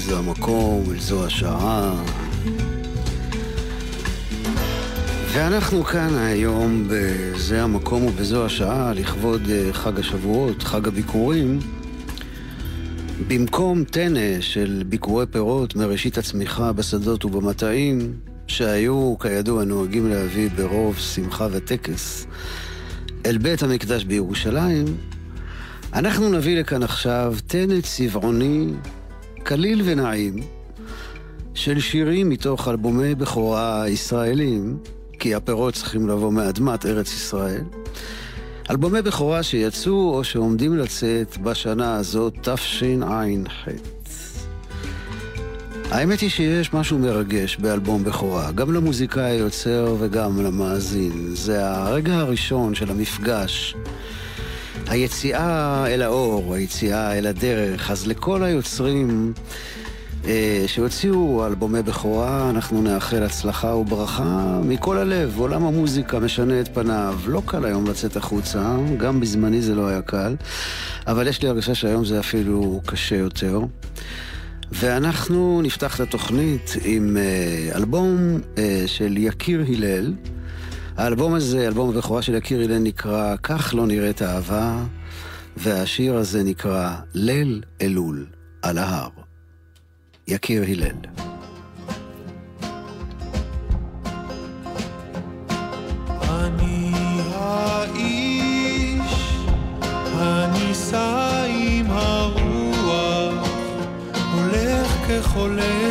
זו המקום, אל זו השעה. ואנחנו כאן היום בזה המקום ובזו השעה לכבוד אה, חג השבועות, חג הביקורים. במקום טנא של ביקורי פירות מראשית הצמיחה בשדות ובמטעים, שהיו, כידוע, נוהגים להביא ברוב שמחה וטקס אל בית המקדש בירושלים, אנחנו נביא לכאן עכשיו טנט צבעוני קליל ונעים של שירים מתוך אלבומי בכורה ישראלים, כי הפירות צריכים לבוא מאדמת ארץ ישראל. אלבומי בכורה שיצאו או שעומדים לצאת בשנה הזאת, תשע"ח. האמת היא שיש משהו מרגש באלבום בכורה, גם למוזיקאי היוצר וגם למאזין. זה הרגע הראשון של המפגש היציאה אל האור, היציאה אל הדרך. אז לכל היוצרים אה, שהוציאו אלבומי בכורה, אנחנו נאחל הצלחה וברכה מכל הלב. עולם המוזיקה משנה את פניו. לא קל היום לצאת החוצה, גם בזמני זה לא היה קל, אבל יש לי הרגשה שהיום זה אפילו קשה יותר. ואנחנו נפתח את התוכנית עם אה, אלבום אה, של יקיר הלל. האלבום הזה, אלבום הבכורה של יקיר אילן, נקרא "כך לא נראית אהבה", והשיר הזה נקרא "ליל אלול על ההר". יקיר הלל. חולם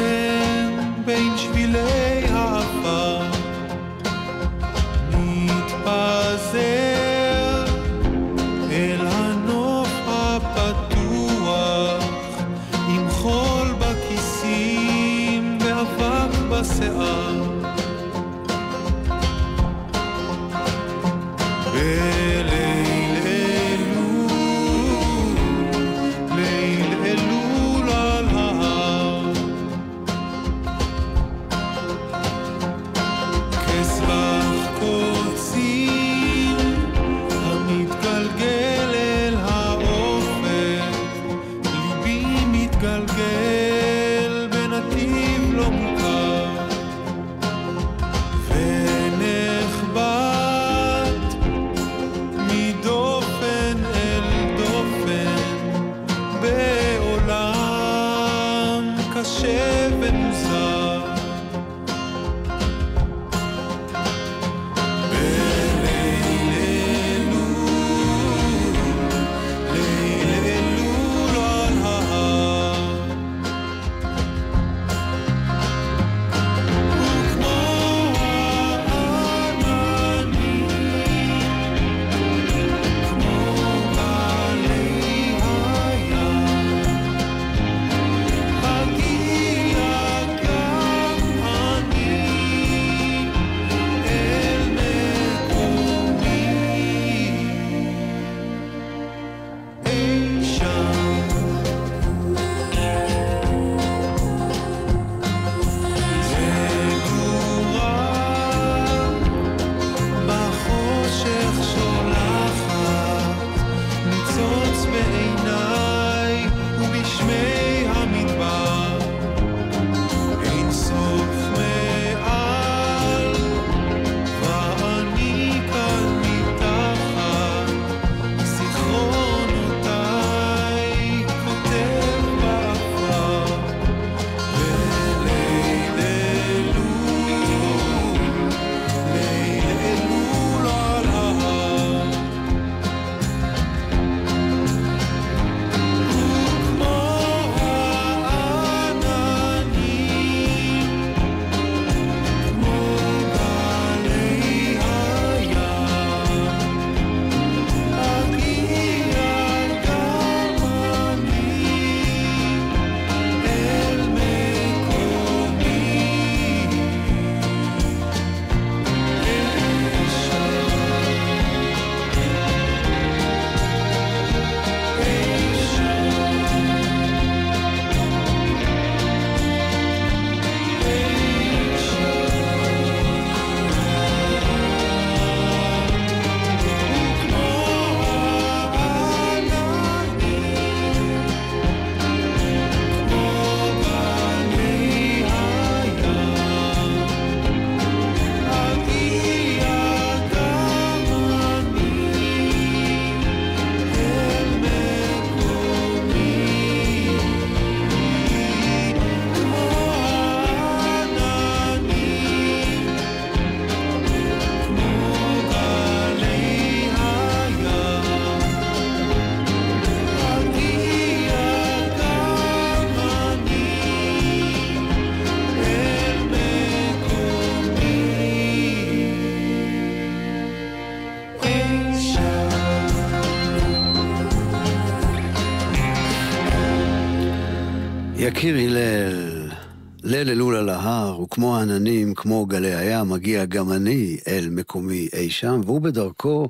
כמו גלי הים, מגיע גם אני אל מקומי אי שם, והוא בדרכו,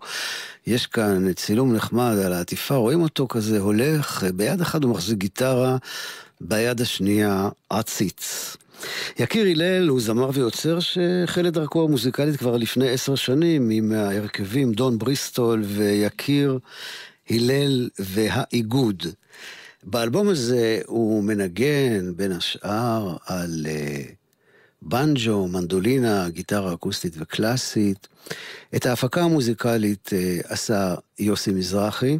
יש כאן צילום נחמד על העטיפה, רואים אותו כזה הולך, ביד אחת הוא מחזיק גיטרה, ביד השנייה עציץ. יקיר הלל הוא זמר ויוצר שהחל את דרכו המוזיקלית כבר לפני עשר שנים עם ההרכבים דון בריסטול ויקיר הלל והאיגוד. באלבום הזה הוא מנגן בין השאר על uh, בנג'ו, מנדולינה, גיטרה אקוסטית וקלאסית. את ההפקה המוזיקלית uh, עשה יוסי מזרחי,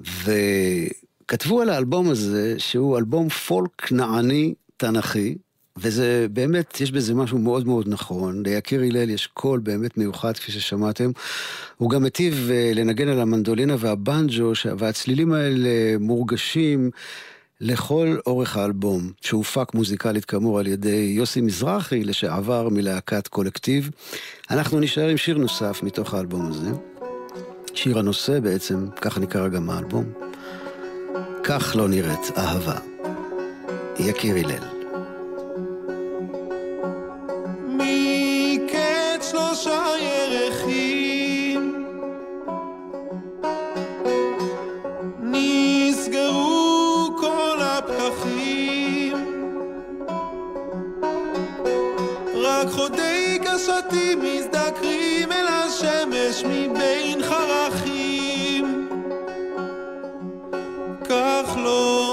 וכתבו על האלבום הזה שהוא אלבום פולק נעני תנכי, וזה באמת, יש בזה משהו מאוד מאוד נכון. ליקיר הלל יש קול באמת מיוחד, כפי ששמעתם. הוא גם היטיב אה, לנגן על המנדולינה והבנג'ו, והצלילים האלה מורגשים לכל אורך האלבום, שהופק מוזיקלית כאמור על ידי יוסי מזרחי, לשעבר מלהקת קולקטיב. אנחנו נשאר עם שיר נוסף מתוך האלבום הזה. שיר הנושא בעצם, ככה נקרא גם האלבום. כך לא נראית אהבה. יקיר הלל. שתים מזדקרים אל השמש מבין חרכים. כך לא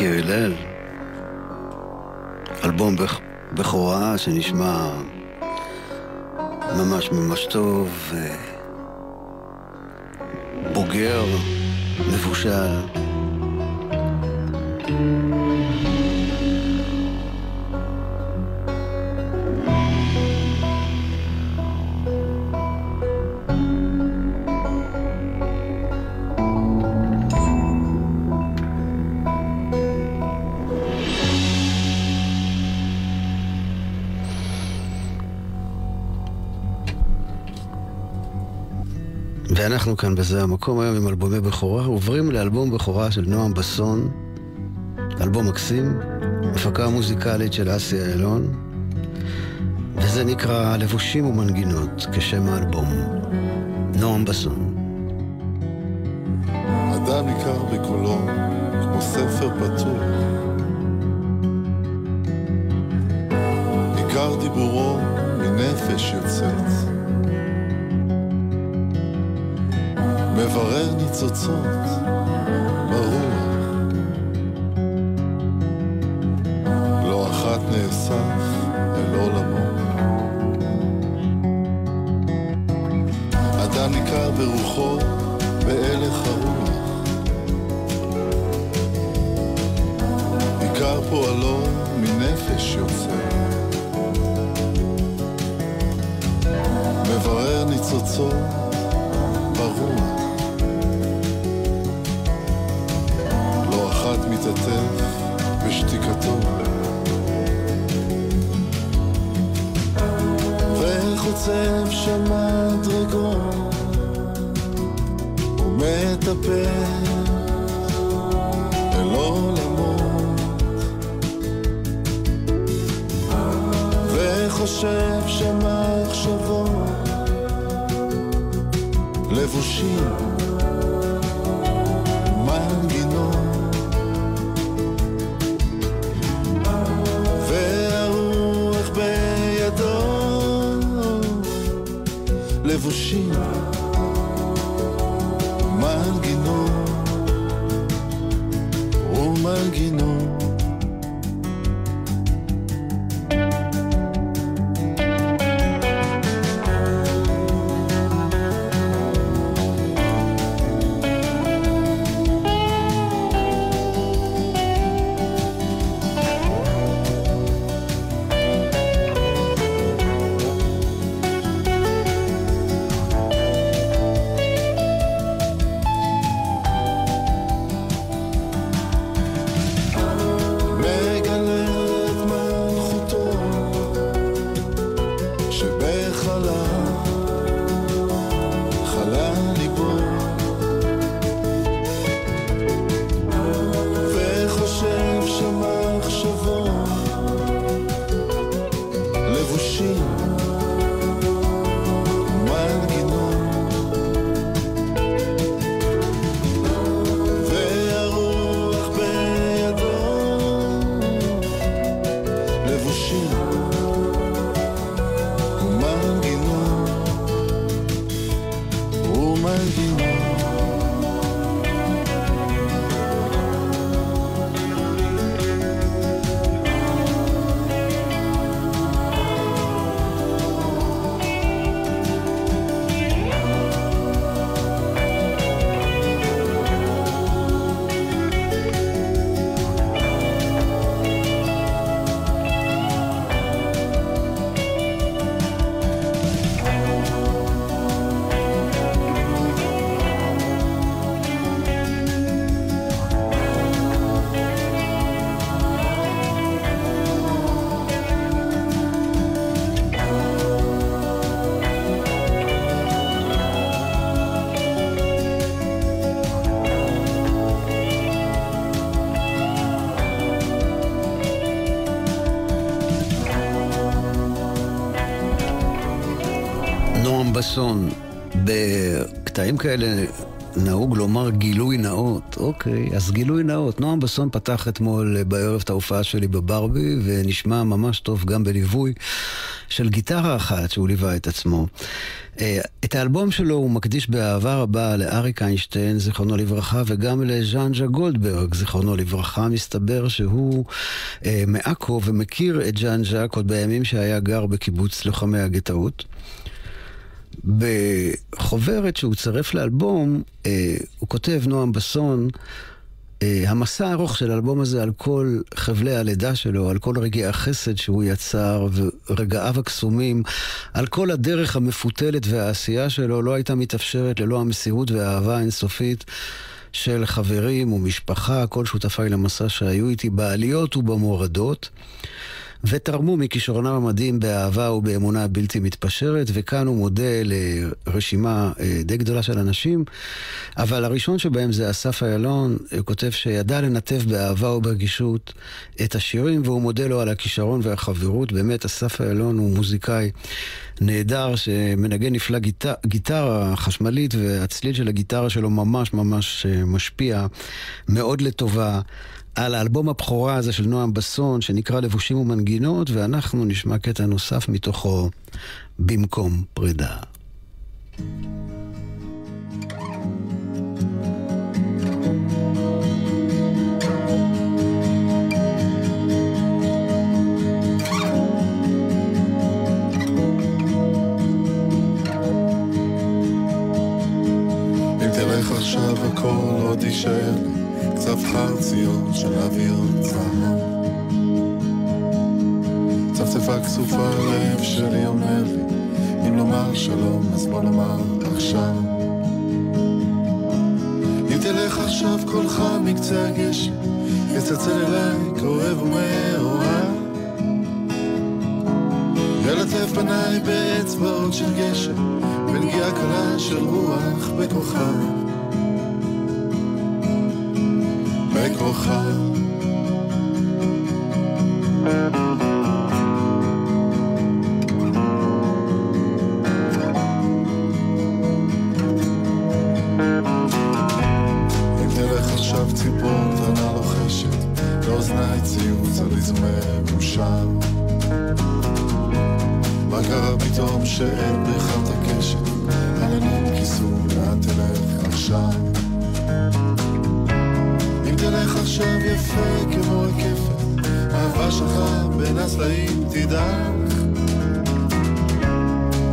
יקיר הלל, אלבום בכורה שנשמע ממש ממש טוב, בוגר, מבושל. ואנחנו כאן בזה המקום היום עם אלבומי בכורה, עוברים לאלבום בכורה של נועם בסון, אלבום מקסים, הפקה מוזיקלית של אסי איילון, וזה נקרא לבושים ומנגינות כשם האלבום. נועם בסון. וחוצב שם מדרגות ומטפל אל עולמות. וחושב שם מחשבות לבושים לבושים בסון, בקטעים כאלה נהוג לומר גילוי נאות, אוקיי, אז גילוי נאות. נועם בסון פתח אתמול בערב את ההופעה שלי בברבי, ונשמע ממש טוב גם בליווי של גיטרה אחת שהוא ליווה את עצמו. אה, את האלבום שלו הוא מקדיש באהבה רבה לאריק איינשטיין, זיכרונו לברכה, וגם לז'אנג'ה גולדברג, זיכרונו לברכה. מסתבר שהוא אה, מעכו ומכיר את ז'אנג'ה עוד בימים שהיה גר בקיבוץ לוחמי הגטאות. בחוברת שהוא צרף לאלבום, אה, הוא כותב, נועם בסון, אה, המסע הארוך של האלבום הזה על כל חבלי הלידה שלו, על כל רגעי החסד שהוא יצר ורגעיו הקסומים, על כל הדרך המפותלת והעשייה שלו לא הייתה מתאפשרת ללא המסירות והאהבה האינסופית של חברים ומשפחה, כל שותפיי למסע שהיו איתי בעליות ובמורדות. ותרמו מכישרונם המדהים באהבה ובאמונה בלתי מתפשרת, וכאן הוא מודה לרשימה אה, די גדולה של אנשים, אבל הראשון שבהם זה אסף איילון, הוא כותב שידע לנתב באהבה וברגישות את השירים, והוא מודה לו על הכישרון והחברות. באמת, אסף איילון הוא מוזיקאי נהדר שמנגן נפלא גיטר, גיטרה חשמלית, והצליל של הגיטרה שלו ממש ממש אה, משפיע מאוד לטובה. על האלבום הבכורה הזה של נועם בסון, שנקרא לבושים ומנגינות, ואנחנו נשמע קטע נוסף מתוכו, במקום פרידה. עכשיו הכל עוד יישאר צף חרציות של אוויר צהר. צפצפה כסופה לב שלי אומר לי, אם לומר שלום אז בוא נאמר עכשיו. אם תלך עכשיו קולך מקצה הגשם, יצלצל אליי כאוהב ומאוהב. ילטף פניי באצבעות של גשם, בנגיעה קלה של רוח בכוכב. בכוכב. אם תלך עכשיו ציפור קטנה לוחשת, לאוזניי ציוץ על איזמר מאושר. מה קרה פתאום שאין בך יפה כמו רקפת, אהבה שלך בין הסלעים תדעך.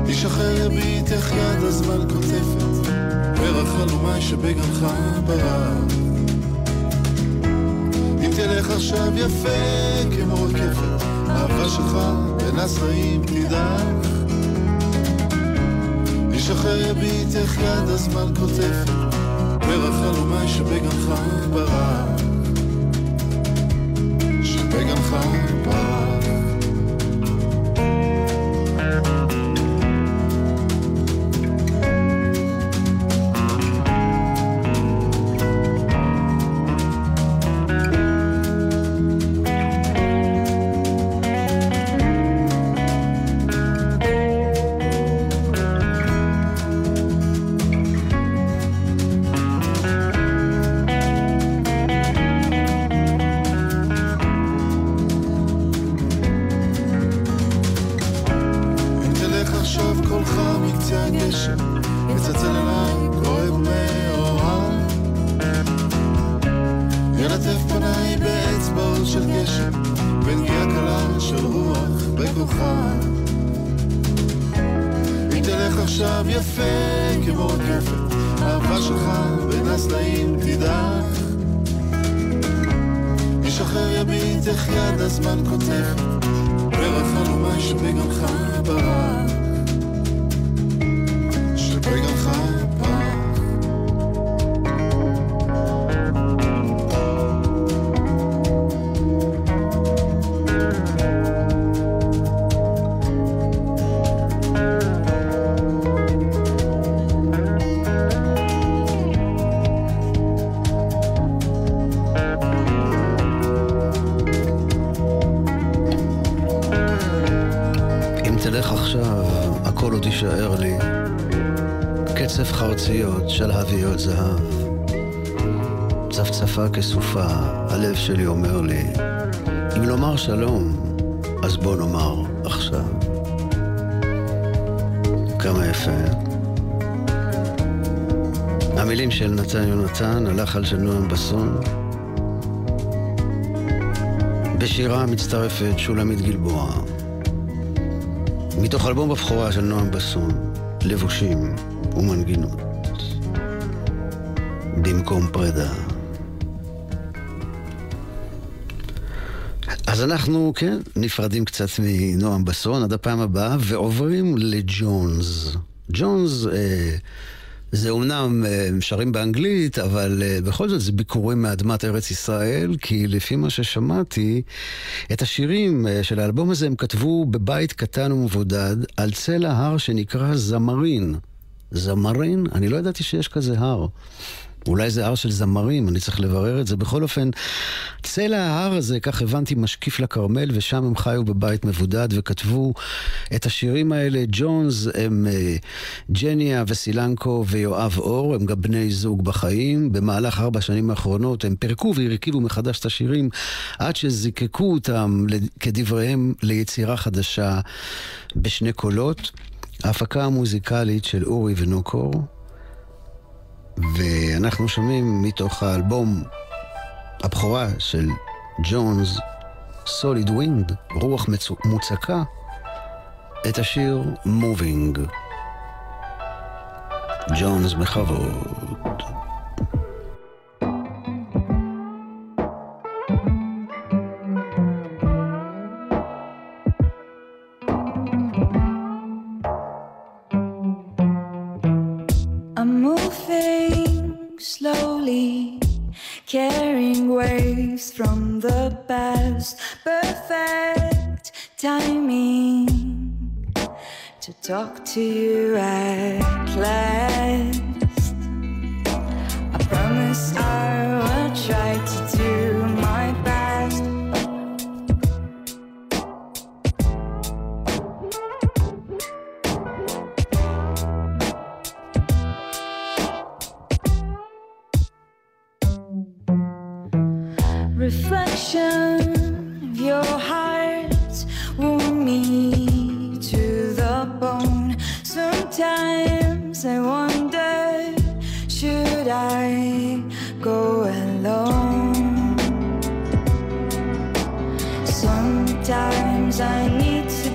איש אחר יביט איך יד הזמן קוטפת, פרח חלומי שבגנך ברח. אם תלך עכשיו יפה כמו רקפת, אהבה שלך בין הסלעים תדעך. איש אחר יביט איך יד הזמן קוטפת פרח חלומי שבגנך ברח, שבגנך זהב. כסופה, הלב שלי אומר לי, אם לומר שלום, אז בוא נאמר עכשיו. כמה יפה. המילים של נתן יונתן, הלחל של נועם בסון. בשירה מצטרפת שולמית גלבוע. מתוך אלבום הבכורה של נועם בסון, לבושים ומנגינות. במקום פרידה. אז אנחנו, כן, נפרדים קצת מנועם בסון עד הפעם הבאה, ועוברים לג'ונס. ג'ונס, אה, זה אומנם אה, שרים באנגלית, אבל אה, בכל זאת זה ביקורים מאדמת ארץ ישראל, כי לפי מה ששמעתי, את השירים אה, של האלבום הזה הם כתבו בבית קטן ומבודד על צלע הר שנקרא זמרין. זמרין? אני לא ידעתי שיש כזה הר. אולי זה הר של זמרים, אני צריך לברר את זה. בכל אופן, צלע ההר הזה, כך הבנתי, משקיף לכרמל, ושם הם חיו בבית מבודד וכתבו את השירים האלה. ג'ונס הם uh, ג'ניה וסילנקו ויואב אור, הם גם בני זוג בחיים. במהלך ארבע שנים האחרונות הם פירקו והרכיבו מחדש את השירים, עד שזיקקו אותם, כדבריהם, ליצירה חדשה בשני קולות. ההפקה המוזיקלית של אורי ונוקור. ואנחנו שומעים מתוך האלבום הבכורה של ג'ונס, Solid Wind, רוח מוצקה, את השיר Moving. ג'ונס בכבוד. Past. Perfect timing to talk to you at last. I promise I Sometimes I need to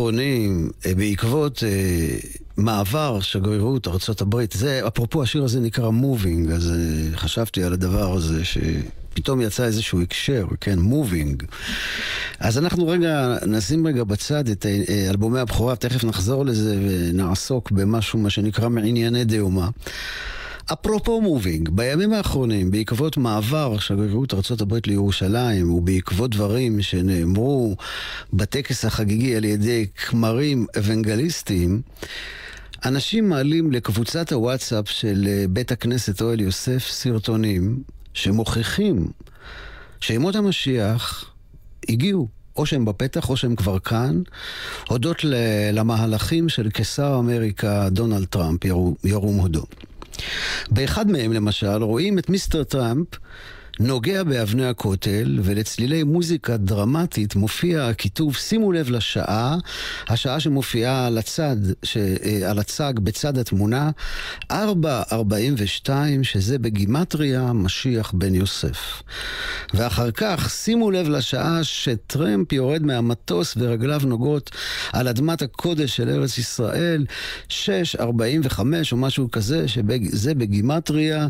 האחרונים, אה, בעקבות אה, מעבר שגרירות ארה"ב, זה, אפרופו השיר הזה נקרא מובינג, אז אה, חשבתי על הדבר הזה שפתאום יצא איזשהו הקשר, כן, מובינג. אז אנחנו רגע, נשים רגע בצד את אה, אלבומי הבכורה, תכף נחזור לזה ונעסוק במשהו, מה שנקרא מענייני דיומה. אפרופו מובינג, בימים האחרונים, בעקבות מעבר שגרירות ארה"ב לירושלים, ובעקבות דברים שנאמרו בטקס החגיגי על ידי כמרים אוונגליסטיים, אנשים מעלים לקבוצת הוואטסאפ של אה, בית הכנסת אוהל יוסף סרטונים שמוכיחים שימות המשיח הגיעו. או שהם בפתח או שהם כבר כאן, הודות למהלכים של קיסר אמריקה דונלד טראמפ, ירום הודו. באחד מהם למשל רואים את מיסטר טראמפ נוגע באבני הכותל, ולצלילי מוזיקה דרמטית מופיע הכיתוב, שימו לב לשעה, השעה שמופיעה על הצד, ש, אה, על הצג בצד התמונה, 4.42, שזה בגימטריה משיח בן יוסף. ואחר כך, שימו לב לשעה שטרמפ יורד מהמטוס ורגליו נוגעות על אדמת הקודש של ארץ ישראל, 6.45 או משהו כזה, שזה בגימטריה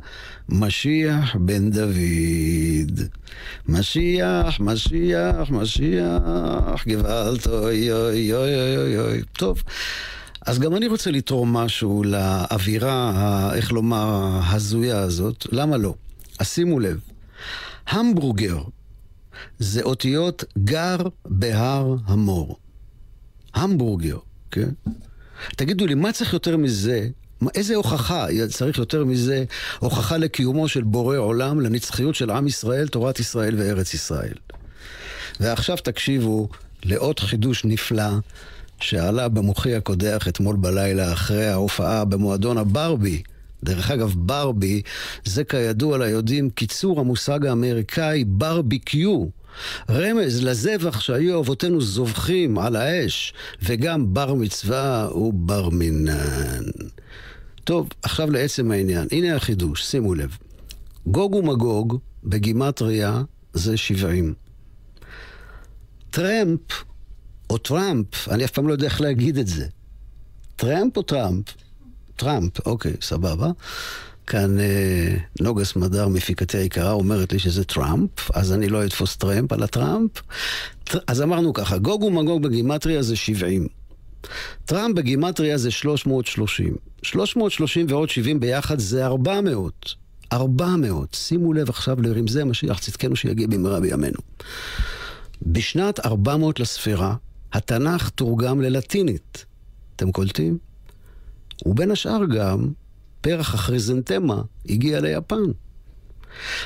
משיח בן דוד. דוד. משיח, משיח, משיח, גוואלד, אוי אוי אוי אוי אוי. טוב, אז גם אני רוצה לתרום משהו לאווירה, איך לומר, ההזויה הזאת. למה לא? אז שימו לב, המבורגר זה אותיות גר בהר המור. המבורגר, כן? תגידו לי, מה צריך יותר מזה איזה הוכחה צריך יותר מזה, הוכחה לקיומו של בורא עולם, לנצחיות של עם ישראל, תורת ישראל וארץ ישראל. ועכשיו תקשיבו לעוד חידוש נפלא שעלה במוחי הקודח אתמול בלילה אחרי ההופעה במועדון הברבי. דרך אגב, ברבי זה כידוע ליודעים קיצור המושג האמריקאי ברביקיו. רמז לזבח שהיו אבותינו זובחים על האש, וגם בר מצווה ובר מינן. טוב, עכשיו לעצם העניין. הנה החידוש, שימו לב. גוג ומגוג בגימטריה זה 70. טראמפ או טראמפ, אני אף פעם לא יודע איך להגיד את זה. טראמפ או טראמפ? טראמפ, אוקיי, סבבה. כאן אה, נוגה סמדר, מפיקתי היקרה, אומרת לי שזה טראמפ, אז אני לא אתפוס טראמפ על הטראמפ. אז אמרנו ככה, גוג ומגוג בגימטריה זה 70. טראמפ בגימטריה זה 330. 330 ועוד 70 ביחד זה 400. 400. שימו לב עכשיו לרמזי המשיח, צדקנו שיגיע במהרה בימינו. בשנת 400 לספירה, התנ"ך תורגם ללטינית. אתם קולטים? ובין השאר גם, פרח הכריזנטמה הגיע ליפן.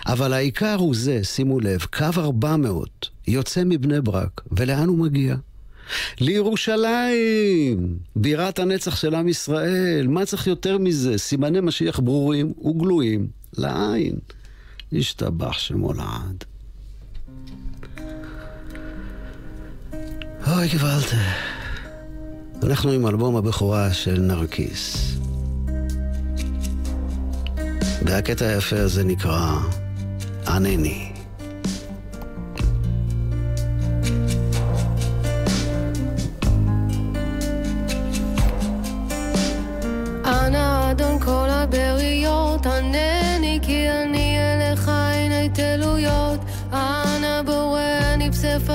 אבל העיקר הוא זה, שימו לב, קו 400 יוצא מבני ברק, ולאן הוא מגיע? לירושלים, בירת הנצח של עם ישראל. מה צריך יותר מזה? סימני משיח ברורים וגלויים לעין. השתבח שמו לעד. אוי, גוואלדה. אנחנו עם אלבום הבכורה של נרקיס. והקטע היפה הזה נקרא ענני.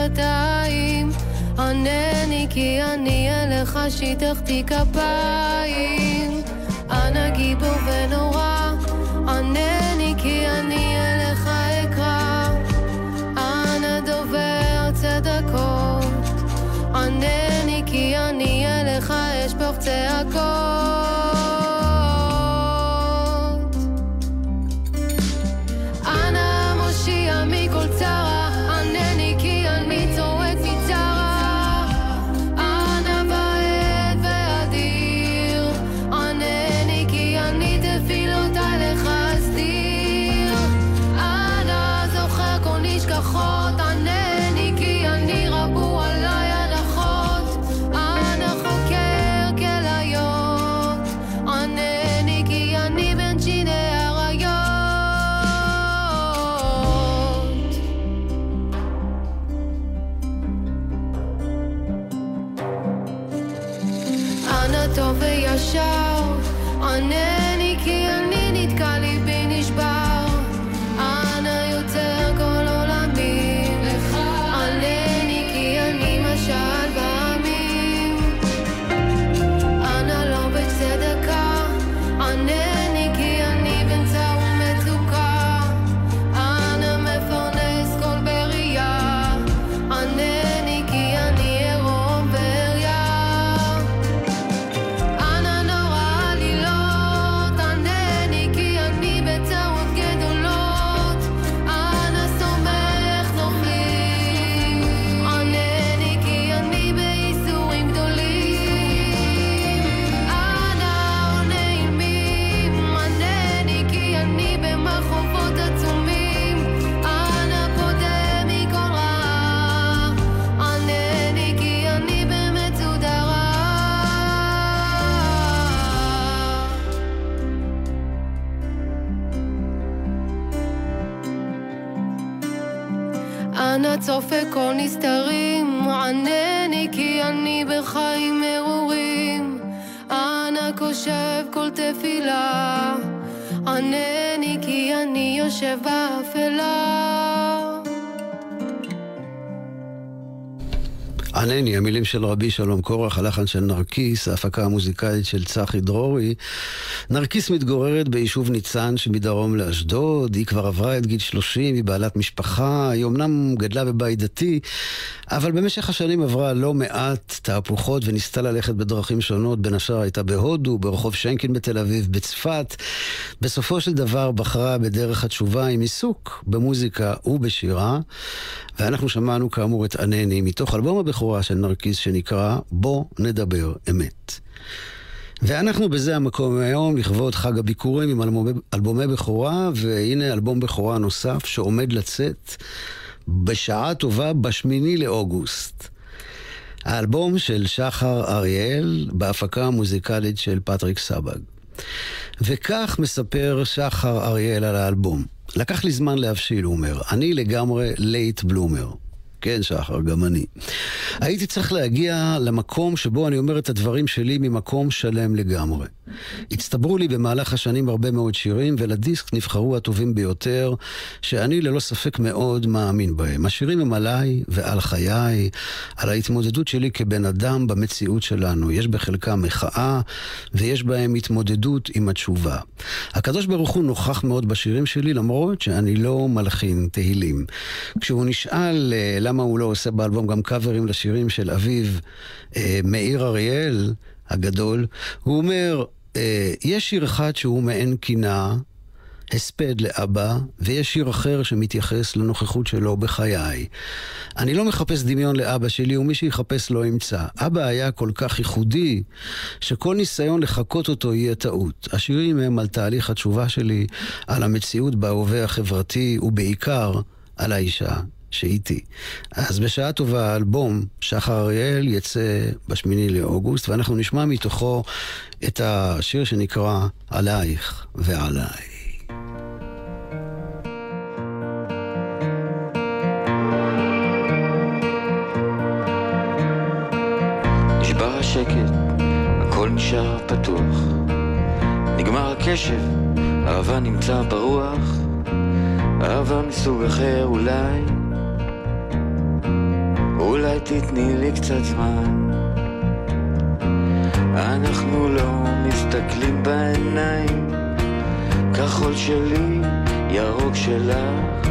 בשפתיים, ענני כי אני אליך שיטחתי כפיים, אנא גיבור ונורא, ענני כי אני ענני, המילים של רבי שלום קורח, הלחן של נרקיס, ההפקה המוזיקלית של צחי דרורי. נרקיס מתגוררת ביישוב ניצן שמדרום לאשדוד, היא כבר עברה את גיל 30, היא בעלת משפחה, היא אמנם גדלה בבית דתי, אבל במשך השנים עברה לא מעט תהפוכות וניסתה ללכת בדרכים שונות, בין השאר הייתה בהודו, ברחוב שיינקין בתל אביב, בצפת. בסופו של דבר בחרה בדרך התשובה עם עיסוק במוזיקה ובשירה, ואנחנו שמענו כאמור את ענני מתוך אלבום הבכורה של נרקיס שנקרא בוא נדבר אמת. ואנחנו בזה המקום היום לכבוד חג הביכורים עם אלבומי, אלבומי בכורה, והנה אלבום בכורה נוסף שעומד לצאת בשעה טובה בשמיני לאוגוסט. האלבום של שחר אריאל בהפקה המוזיקלית של פטריק סבג. וכך מספר שחר אריאל על האלבום. לקח לי זמן להבשיל, הוא אומר. אני לגמרי late bloomer. כן, שחר, גם אני. הייתי צריך להגיע למקום שבו אני אומר את הדברים שלי ממקום שלם לגמרי. הצטברו לי במהלך השנים הרבה מאוד שירים, ולדיסק נבחרו הטובים ביותר, שאני ללא ספק מאוד מאמין בהם. השירים הם עליי ועל חיי, על ההתמודדות שלי כבן אדם במציאות שלנו. יש בחלקם מחאה, ויש בהם התמודדות עם התשובה. הקדוש ברוך הוא נוכח מאוד בשירים שלי, למרות שאני לא מלחין תהילים. כשהוא נשאל אה, למה הוא לא עושה באלבום גם קאברים לשירים של אביו, אה, מאיר אריאל הגדול, הוא אומר, יש שיר אחד שהוא מעין קינה, הספד לאבא, ויש שיר אחר שמתייחס לנוכחות שלו בחיי. אני לא מחפש דמיון לאבא שלי, ומי שיחפש לא ימצא. אבא היה כל כך ייחודי, שכל ניסיון לחקות אותו יהיה טעות. השירים הם על תהליך התשובה שלי, על המציאות בהווה החברתי, ובעיקר על האישה שאיתי. אז בשעה טובה האלבום שחר אריאל יצא בשמיני לאוגוסט, ואנחנו נשמע מתוכו את השיר שנקרא עלייך ועליי. נשבר השקט, הכל נשאר פתוח. נגמר הקשב, אהבה נמצא ברוח. אהבה מסוג אחר אולי. אולי תתני לי קצת זמן. אנחנו לא מסתכלים בעיניים. כחול שלי, ירוק שלך.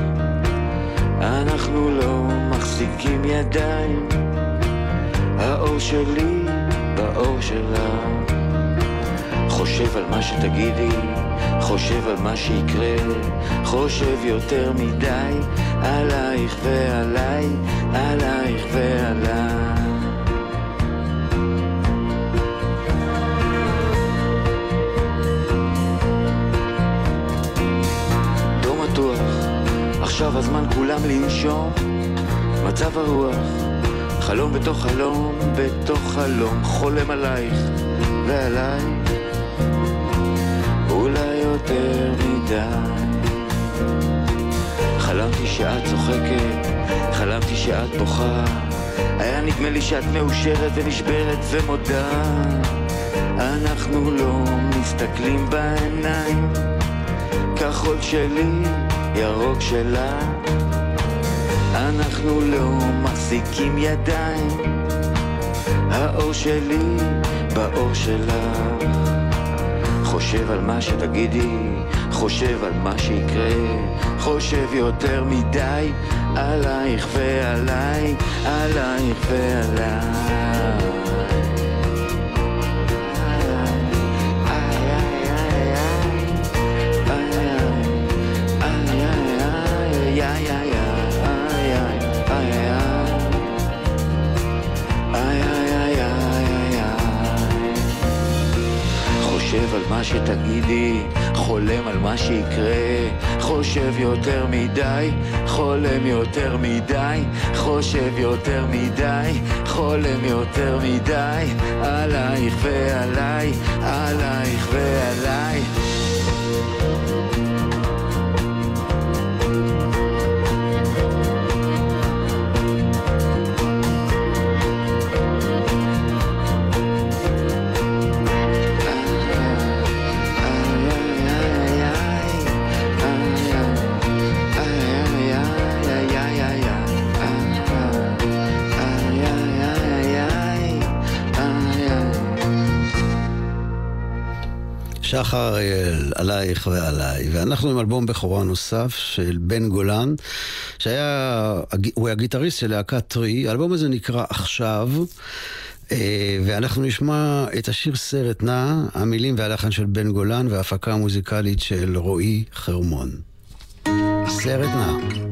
אנחנו לא מחזיקים ידיים. האור שלי באור שלך. חושב על מה שתגידי, חושב על מה שיקרה, חושב יותר מדי עלייך ועליי, עלייך ועליי. דום מתוח, עכשיו הזמן כולם לנשום, מצב הרוח. חלום בתוך חלום, בתוך חלום, חולם עלייך ועליי, יותר מדי. חלמתי שאת צוחקת, חלמתי שאת בוכה, היה נדמה לי שאת מאושרת ונשברת ומודה. אנחנו לא מסתכלים בעיניים, כחול שלי, ירוק שלה. אנחנו לא מחזיקים ידיים, האור שלי באור שלך. חושב על מה שתגידי, חושב על מה שיקרה, חושב יותר מדי עלייך ועליי, עלייך ועליי. מה שתגידי, חולם על מה שיקרה, חושב יותר מדי, חולם יותר מדי, חושב יותר מדי, חולם יותר מדי, עלייך ועליי, עלייך ועליי. שחר אריאל, עלייך ועליי, ואנחנו עם אלבום בכורה נוסף של בן גולן, שהיה, הוא הגיטריסט של להקת טרי, האלבום הזה נקרא עכשיו, אה, ואנחנו נשמע את השיר סרט נע, המילים והלחן של בן גולן וההפקה המוזיקלית של רועי חרמון. סרט נע.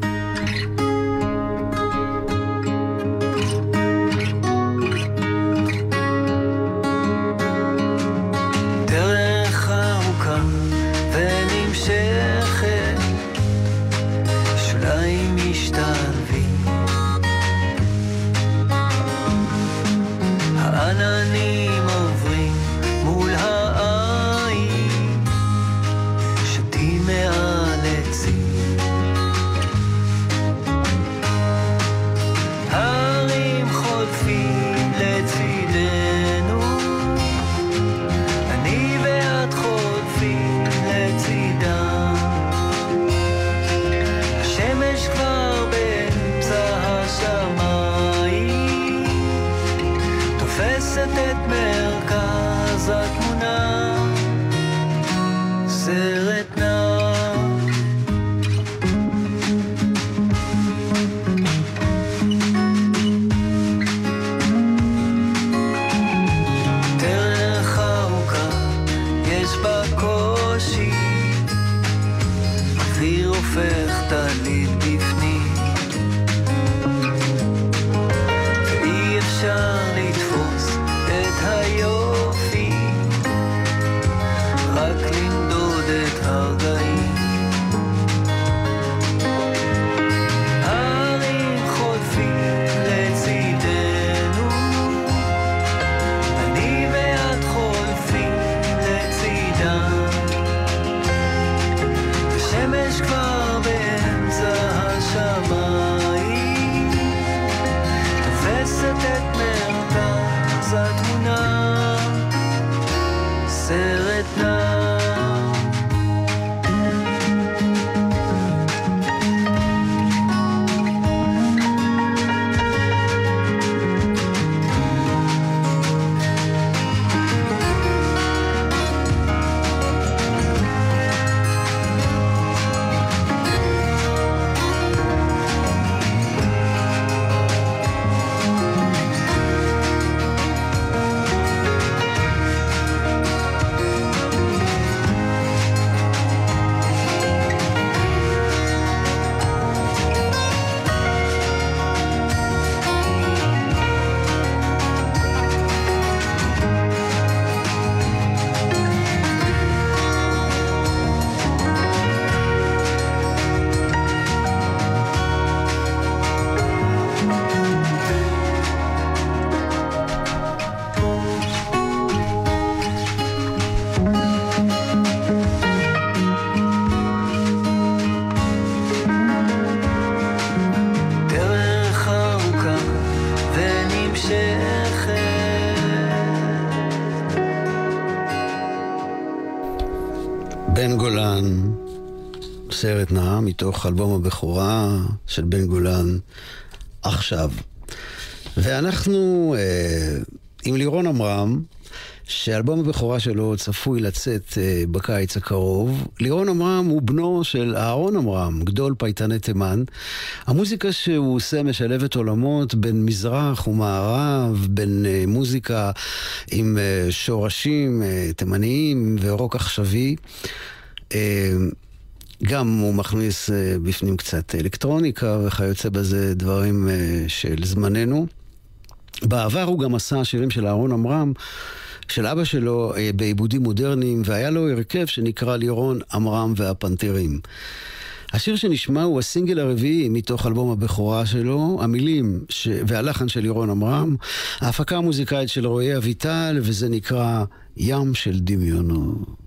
aşkla מתוך אלבום הבכורה של בן גולן, עכשיו. ואנחנו אה, עם לירון עמרם, שאלבום הבכורה שלו צפוי לצאת אה, בקיץ הקרוב. לירון עמרם הוא בנו של אהרון עמרם, גדול פייטני תימן. המוזיקה שהוא עושה משלבת עולמות בין מזרח ומערב, בין אה, מוזיקה עם אה, שורשים אה, תימניים ורוק עכשווי. אה, גם הוא מכניס אה, בפנים קצת אלקטרוניקה וכיוצא בזה דברים אה, של זמננו. בעבר הוא גם עשה שירים של אהרון עמרם, של אבא שלו, אה, בעיבודים מודרניים, והיה לו הרכב שנקרא לירון עמרם והפנתרים. השיר שנשמע הוא הסינגל הרביעי מתוך אלבום הבכורה שלו, המילים ש... והלחן של לירון עמרם, ההפקה המוזיקאית של רועי אביטל, וזה נקרא ים של דמיונות.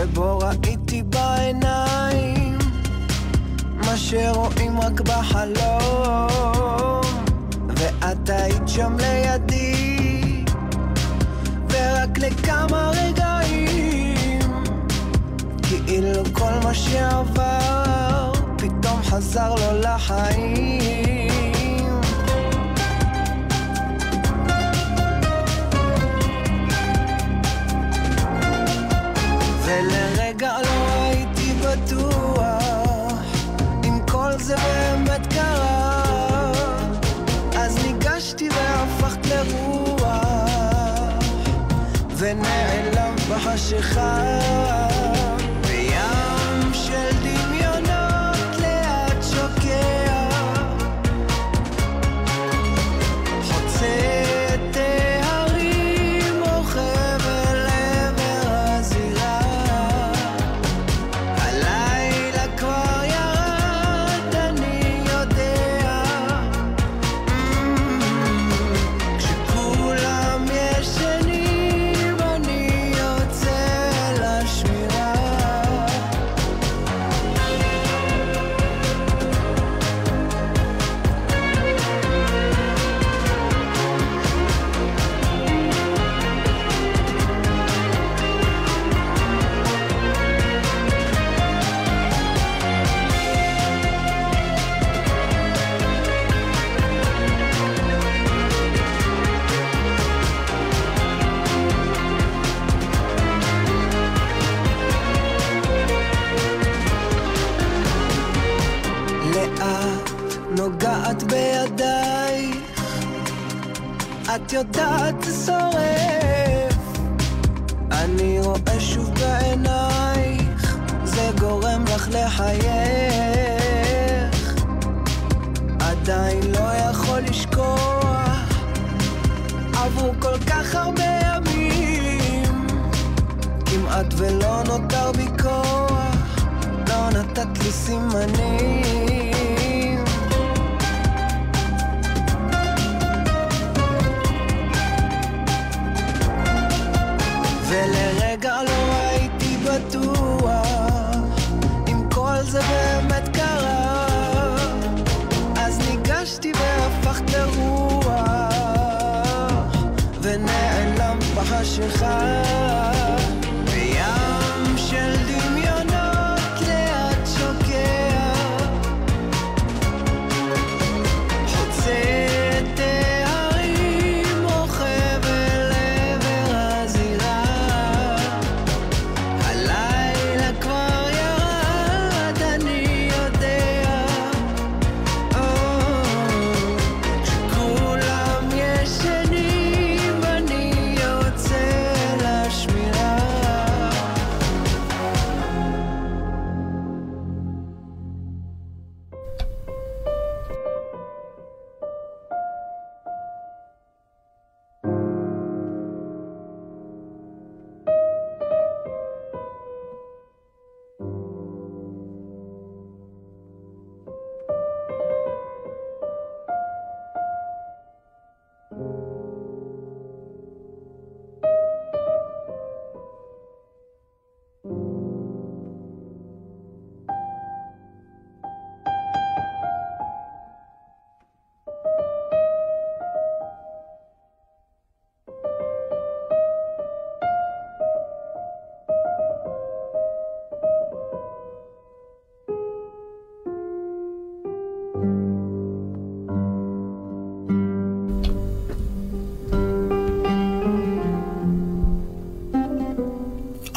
שבו ראיתי בעיניים מה שרואים רק בחלום, ואת היית שם לידי, ורק לכמה רגעים, כאילו כל מה שעבר פתאום חזר לו לחיים. ונעלמת בחשיכה ולרגע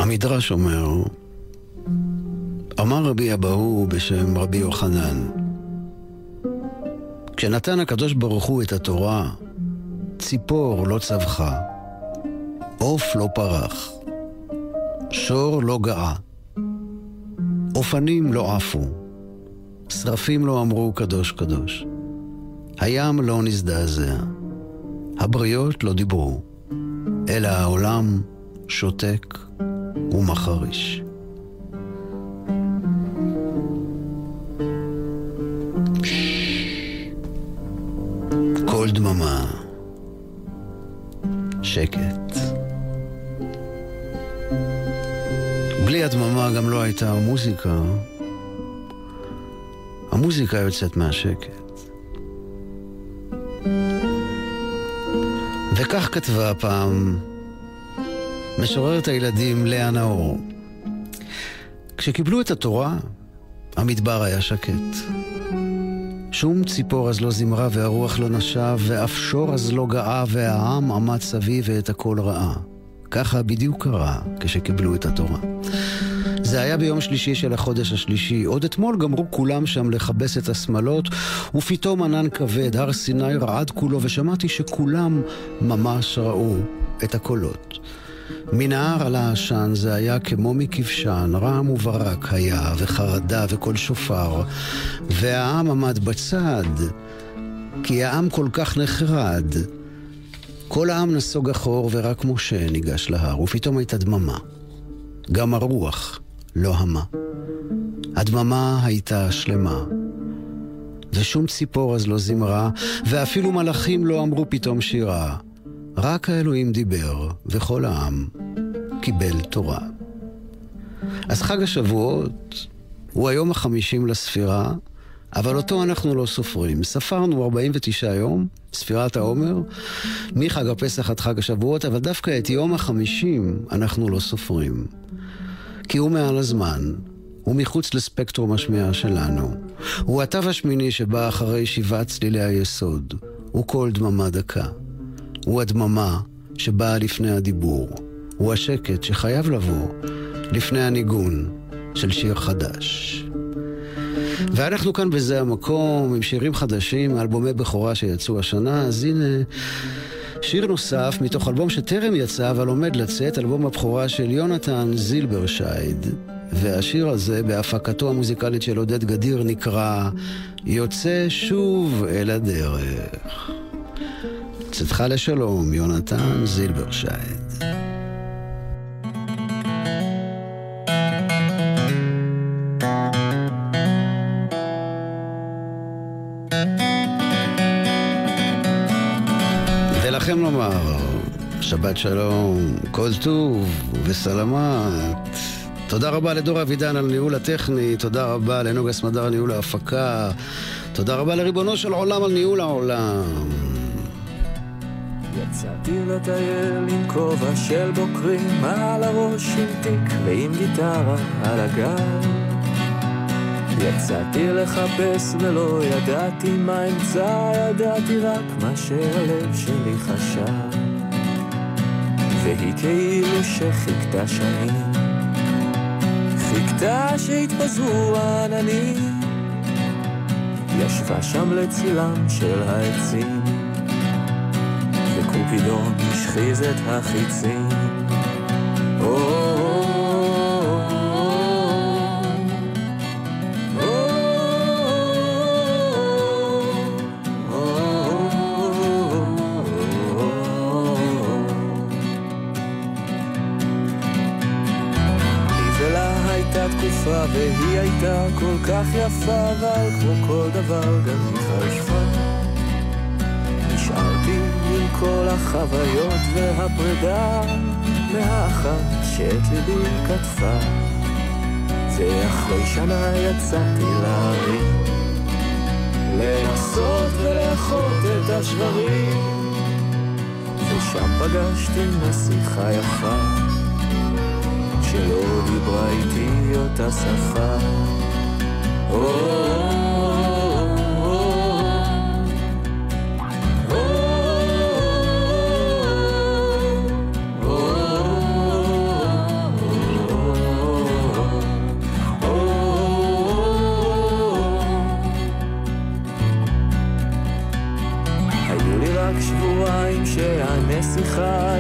המדרש אומר, אמר רבי אבהו בשם רבי יוחנן, כשנתן הקדוש ברוך הוא את התורה, ציפור לא צווחה, עוף לא פרח, שור לא גאה, אופנים לא עפו, שרפים לא אמרו קדוש קדוש, הים לא נזדעזע, הבריות לא דיברו, אלא העולם שותק ומחריש. קול דממה, שקט. בלי הדממה גם לא הייתה מוזיקה. המוזיקה יוצאת מהשקט. וכך כתבה פעם משוררת הילדים לאה נאור. כשקיבלו את התורה, המדבר היה שקט. שום ציפור אז לא זמרה והרוח לא נשב, ואף שור אז לא גאה, והעם עמד סביב ואת הכל ראה. ככה בדיוק קרה כשקיבלו את התורה. זה היה ביום שלישי של החודש השלישי. עוד אתמול גמרו כולם שם לכבס את השמלות, ופתאום ענן כבד, הר סיני רעד כולו, ושמעתי שכולם ממש ראו את הקולות. מנהר על העשן זה היה כמו מכבשן, רעם וברק היה, וחרדה וקול שופר, והעם עמד בצד, כי העם כל כך נחרד. כל העם נסוג אחור, ורק משה ניגש להר, ופתאום הייתה דממה. גם הרוח לא המה. הדממה הייתה שלמה. ושום ציפור אז לא זמרה, ואפילו מלאכים לא אמרו פתאום שירה. רק האלוהים דיבר, וכל העם קיבל תורה. אז חג השבועות הוא היום החמישים לספירה, אבל אותו אנחנו לא סופרים. ספרנו 49 יום, ספירת העומר, מחג הפסח עד חג השבועות, אבל דווקא את יום החמישים אנחנו לא סופרים. כי הוא מעל הזמן, הוא מחוץ לספקטרום השמיעה שלנו. הוא התו השמיני שבא אחרי שבעת צלילי היסוד. הוא קול דממה דקה. הוא הדממה שבאה לפני הדיבור. הוא השקט שחייב לבוא לפני הניגון של שיר חדש. ואנחנו כאן בזה המקום עם שירים חדשים, אלבומי בכורה שיצאו השנה, אז הנה שיר נוסף מתוך אלבום שטרם יצא אבל עומד לצאת, אלבום הבכורה של יונתן זילברשייד. והשיר הזה, בהפקתו המוזיקלית של עודד גדיר, נקרא יוצא שוב אל הדרך. צאתך לשלום, יונתן זילברשייד. ולכם לומר, שבת שלום, כל טוב וסלמת. תודה רבה לדור אבידן על ניהול הטכני, תודה רבה לנוגה סמדר על ניהול ההפקה, תודה רבה לריבונו של עולם על ניהול העולם. יצאתי לטייל עם כובע של בוקרים על הראש עם תיק ועם גיטרה על הגב. יצאתי לחפש ולא ידעתי מה אמצא, ידעתי רק מה שהלב שלי חשב. והיא כאילו שחיכתה שנים, חיכתה שיתפזרו העננים, ישבה שם לצילם של העצים. וקופידון השחיז את החיצים. והיא הייתה כל כך יפה, אבל כמו כל דבר שאת ליבי כתבה ואחרי שנה יצאתי להרים. לנסות ולאחות את השברים. ושם פגשתי נסיכה יפה שלא דיברה איתי אותה שפה. oh,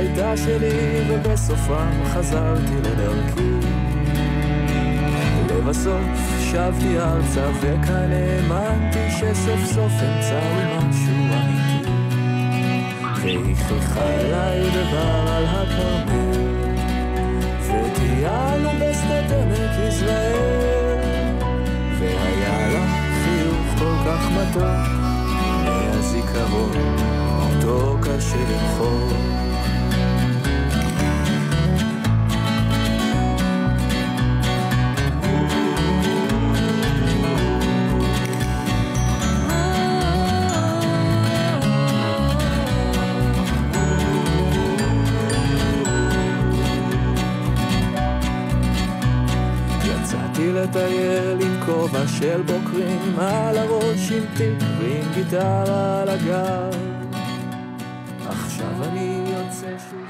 הייתה שלי, ובסופם חזרתי לדרכי. לבסוף שבתי ארצה, וכאן האמנתי שסוף סוף אמצא משהו אמיתי. חיכה אליי דבר על הכרמל, וטיילנו בשדות עמק יזרעאל, והיה לה חיוך כל כך מתוק, מהזיכרון למחוק. יצאתי לטייל עם כובע של בוקרים על הראש עם תיק ועם גיטרה על הגב.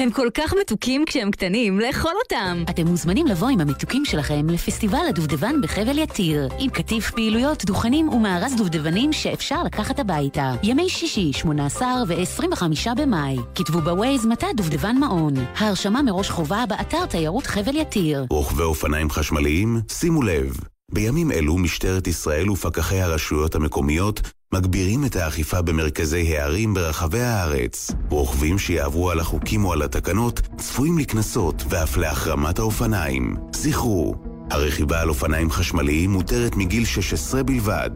הם כל כך מתוקים כשהם קטנים, לאכול אותם. אתם מוזמנים לבוא עם המתוקים שלכם לפסטיבל הדובדבן בחבל יתיר, עם קטיף פעילויות, דוכנים ומארז דובדבנים שאפשר לקחת הביתה. ימי שישי, 18 ו-25 במאי. כתבו בווייז מתי דובדבן מעון. ההרשמה מראש חובה באתר תיירות חבל יתיר. רוכבי אופניים חשמליים, שימו לב. בימים אלו משטרת ישראל ופקחי הרשויות המקומיות מגבירים את האכיפה במרכזי הערים ברחבי הארץ. רוכבים שיעברו על החוקים או על התקנות צפויים לקנסות ואף להחרמת האופניים. זכרו, הרכיבה על אופניים חשמליים מותרת מגיל 16 בלבד.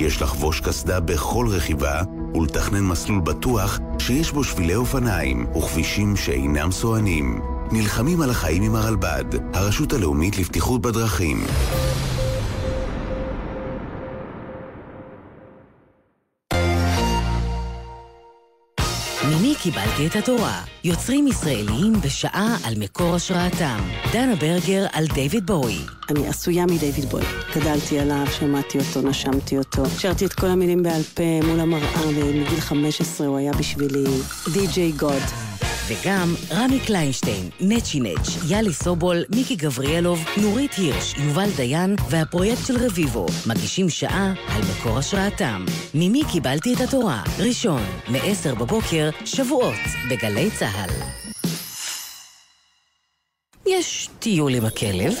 יש לחבוש קסדה בכל רכיבה ולתכנן מסלול בטוח שיש בו שבילי אופניים וכבישים שאינם סוענים. נלחמים על החיים עם הרלב"ד, הרשות הלאומית לבטיחות בדרכים. קיבלתי את התורה? יוצרים ישראליים בשעה על מקור השראתם. דנה ברגר על דיוויד בואי. אני עשויה מדיוויד בואי. גדלתי עליו, שמעתי אותו, נשמתי אותו. שרתי את כל המילים בעל פה מול המראה, ומגיל 15 הוא היה בשבילי די.ג'יי גוד. וגם רמי קליינשטיין, נצ'י נץ', יאלי סובול, מיקי גבריאלוב, נורית הירש, יובל דיין והפרויקט של רביבו מגישים שעה על מקור השראתם. ממי קיבלתי את התורה? ראשון, מ-10 בבוקר, שבועות, בגלי צה"ל. יש טיול עם הכלב,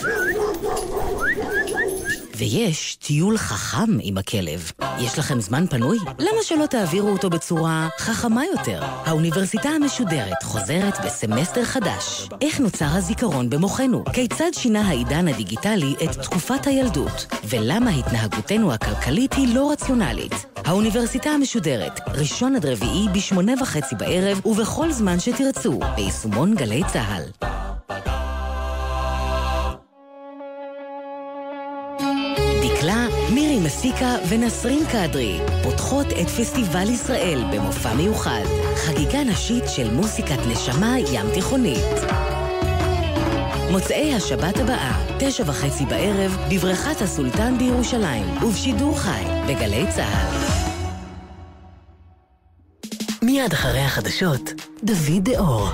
ויש טיול חכם עם הכלב. יש לכם זמן פנוי? למה שלא תעבירו אותו בצורה חכמה יותר? האוניברסיטה המשודרת חוזרת בסמסטר חדש. איך נוצר הזיכרון במוחנו? כיצד שינה העידן הדיגיטלי את תקופת הילדות? ולמה התנהגותנו הכלכלית היא לא רציונלית? האוניברסיטה המשודרת, ראשון עד רביעי בשמונה וחצי בערב ובכל זמן שתרצו, ביישומון גלי צה"ל. דקלה, מירי מסיקה ונסרין קדרי פותחות את פסטיבל ישראל במופע מיוחד. חגיגה נשית של מוסיקת נשמה ים תיכונית. מוצאי השבת הבאה, תשע וחצי בערב, בבריכת הסולטן בירושלים, ובשידור חי, בגלי צה"ל. מיד אחרי החדשות, דוד דאור.